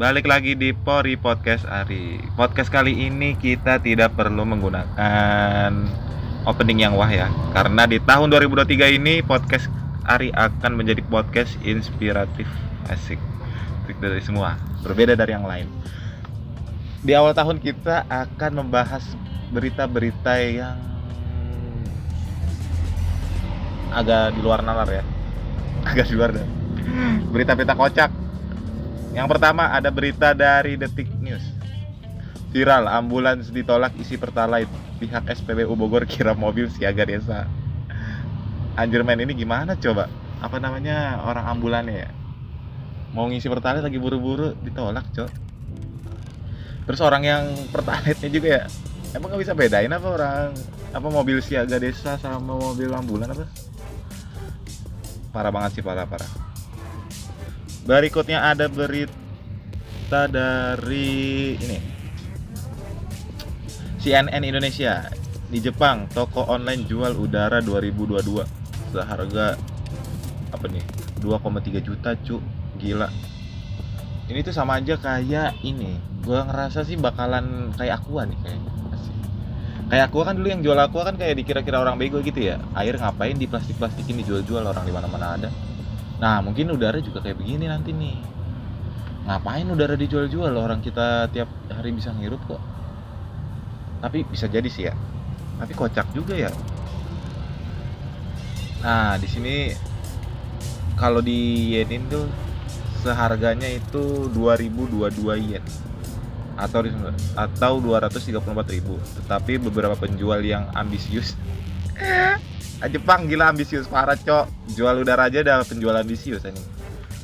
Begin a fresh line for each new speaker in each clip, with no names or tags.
Balik lagi di Pori Podcast Ari. Podcast kali ini kita tidak perlu menggunakan opening yang wah ya, karena di tahun 2023 ini podcast Ari akan menjadi podcast inspiratif, asik, dari semua, berbeda dari yang lain. Di awal tahun kita akan membahas berita-berita yang agak di luar nalar ya, agak di luar berita-berita kocak yang pertama ada berita dari Detik News. Viral ambulans ditolak isi pertalite. Pihak SPBU Bogor kira mobil siaga desa. Anjir men ini gimana coba? Apa namanya orang ambulannya ya? Mau ngisi pertalite lagi buru-buru ditolak, Cok. Terus orang yang pertalite-nya juga ya Emang nggak bisa bedain apa orang apa mobil siaga desa sama mobil ambulan apa? Parah banget sih parah parah. Berikutnya ada berita dari ini. CNN Indonesia. Di Jepang, toko online jual udara 2022 seharga apa nih? 2,3 juta, cu. Gila. Ini tuh sama aja kayak ini. Gua ngerasa sih bakalan kayak Aqua nih kayaknya. Kayak Aqua kan dulu yang jual Aqua kan kayak dikira-kira orang bego gitu ya. Air ngapain di plastik-plastikin dijual-jual orang di mana-mana ada. Nah mungkin udara juga kayak begini nanti nih. Ngapain udara dijual-jual? Orang kita tiap hari bisa ngirup kok. Tapi bisa jadi sih ya. Tapi kocak juga ya. Nah di sini kalau di yenin tuh seharganya itu 2022 yen. Atau atau 234.000 tetapi beberapa penjual yang ambisius Jepang gila ambisius parah cok. Jual udara aja udah penjual ambisius ini.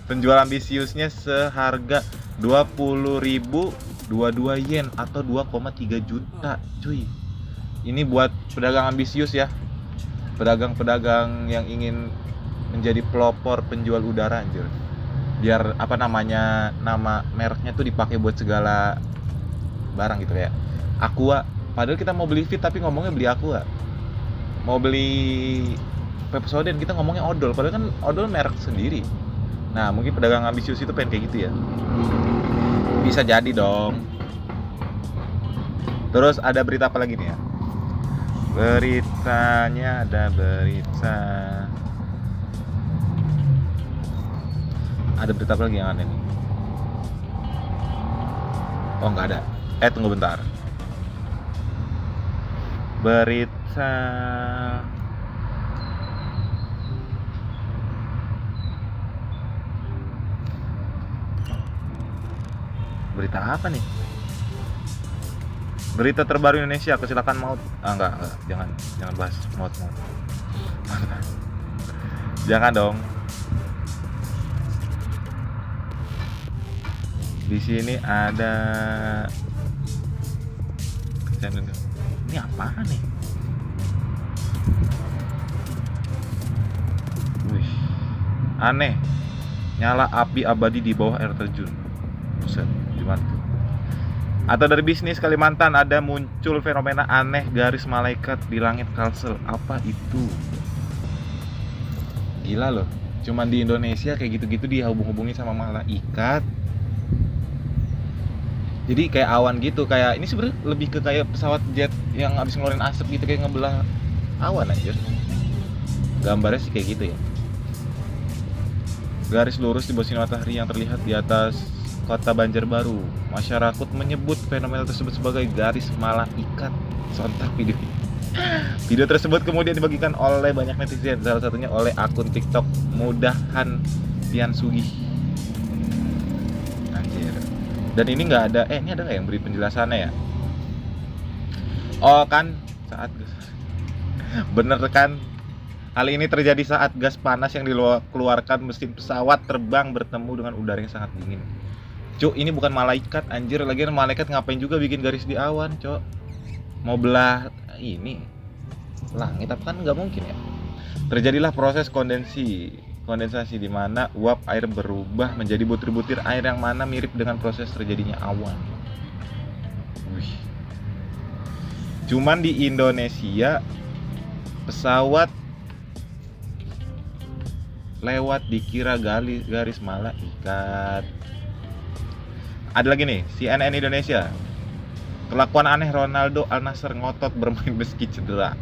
Penjual ambisiusnya seharga 20.022 yen atau 2,3 juta cuy. Ini buat pedagang ambisius ya. Pedagang-pedagang yang ingin menjadi pelopor penjual udara anjir. Biar apa namanya nama mereknya tuh dipakai buat segala barang gitu ya. Aqua. Padahal kita mau beli fit tapi ngomongnya beli Aqua mau beli Pepsodent kita ngomongnya odol. Padahal kan odol merek sendiri. Nah mungkin pedagang ambisius itu pengen kayak gitu ya. Bisa jadi dong. Terus ada berita apa lagi nih ya? Beritanya ada berita. Ada berita apa lagi yang aneh nih? Oh nggak ada. Eh tunggu bentar. Berita bisa berita apa nih? Berita terbaru Indonesia kecelakaan maut. Ah enggak, enggak. Jangan jangan bahas maut maut. Jangan dong. Di sini ada ini apa nih aneh. Nyala api abadi di bawah air terjun. Buset, gimana tuh? Atau dari bisnis Kalimantan ada muncul fenomena aneh garis malaikat di langit Kalsel. Apa itu? Gila loh. Cuman di Indonesia kayak gitu-gitu dihubung-hubungi sama malaikat. Jadi kayak awan gitu, kayak ini sebenarnya lebih ke kayak pesawat jet yang habis ngeluarin asap gitu kayak ngebelah awan aja gambarnya sih kayak gitu ya garis lurus di bawah sinar matahari yang terlihat di atas kota Banjarbaru. Masyarakat menyebut fenomena tersebut sebagai garis malaikat sontak video. Video tersebut kemudian dibagikan oleh banyak netizen salah satunya oleh akun TikTok mudahan Pian Sugi anjir. Dan ini nggak ada eh ini ada nggak yang beri penjelasannya ya? Oh kan? Saat Bener kan? Hal ini terjadi saat gas panas yang dikeluarkan mesin pesawat terbang bertemu dengan udara yang sangat dingin. Cuk, ini bukan malaikat anjir. Lagi malaikat ngapain juga bikin garis di awan, cok. Mau belah ini langit apa kan nggak mungkin ya. Terjadilah proses kondensi kondensasi di mana uap air berubah menjadi butir-butir air yang mana mirip dengan proses terjadinya awan. Wih. Cuman di Indonesia pesawat lewat dikira garis garis malah ikat. Ada lagi nih CNN Indonesia. Kelakuan aneh Ronaldo Al Nassr ngotot bermain meski cedera.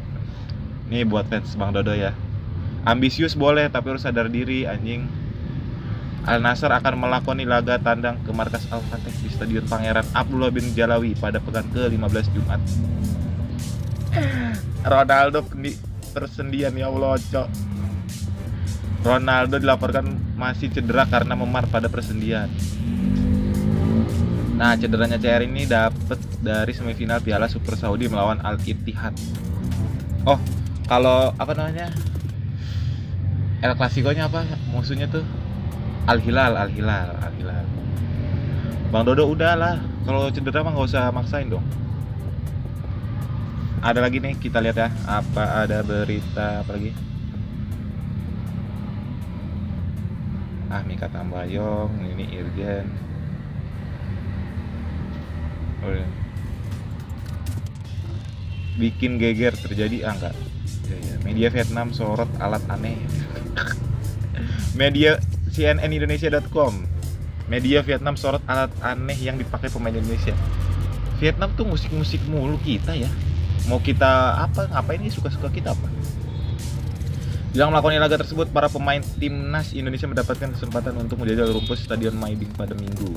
Nih buat fans Bang Dodo ya. Ambisius boleh tapi harus sadar diri anjing. Al Nassr akan melakoni laga tandang ke markas Al Fateh di Stadion Pangeran Abdullah bin Jalawi pada pekan ke-15 Jumat. Ronaldo di persendian ya Allah, cok. Ronaldo dilaporkan masih cedera karena memar pada persendian. Nah, cederanya CR ini dapat dari semifinal Piala Super Saudi melawan Al Ittihad. Oh, kalau apa namanya? El Clasico-nya apa? Musuhnya tuh Al Hilal, Al Hilal, Al Hilal. Bang Dodo udahlah, kalau cedera mah nggak usah maksain dong. Ada lagi nih, kita lihat ya. Apa ada berita apa lagi? Ah, Mika Tambayong, ini Irjen. Oh, iya. Bikin geger terjadi ah enggak. Ya, ya. Media Vietnam sorot alat aneh. Media cnnindonesia.com media Vietnam sorot alat aneh yang dipakai pemain Indonesia Vietnam tuh musik-musik mulu kita ya mau kita apa ngapain ini suka-suka kita apa Dalam melakukan laga tersebut, para pemain timnas Indonesia mendapatkan kesempatan untuk menjajal rumput Stadion Maiding pada Minggu.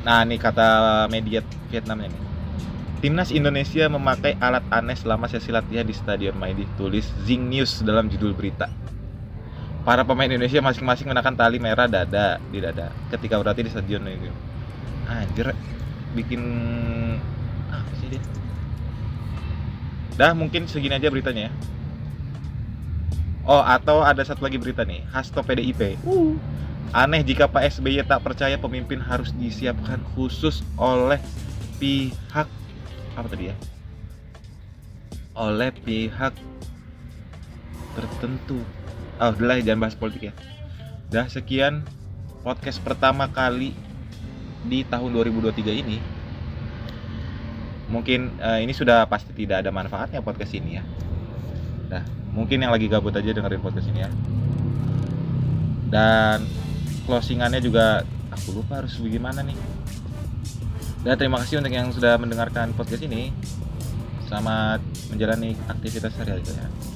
Nah, ini kata media Vietnamnya nih. Timnas Indonesia memakai alat aneh selama sesi latihan di Stadion Maiding, tulis Zing News dalam judul berita. Para pemain Indonesia masing-masing menakan tali merah dada di dada ketika berarti di stadion ini. Anjir, bikin apa sih dia? Dah mungkin segini aja beritanya ya. Oh, atau ada satu lagi berita nih, Hasto PDIP. Uh. Aneh jika Pak SBY tak percaya pemimpin harus disiapkan khusus oleh pihak apa tadi ya? Oleh pihak tertentu oh udahlah jangan bahas politik ya dah sekian podcast pertama kali di tahun 2023 ini mungkin uh, ini sudah pasti tidak ada manfaatnya podcast ini ya dah mungkin yang lagi gabut aja dengerin podcast ini ya. Dan closingannya juga aku lupa harus bagaimana nih. Dan terima kasih untuk yang sudah mendengarkan podcast ini. Selamat menjalani aktivitas sehari-hari ya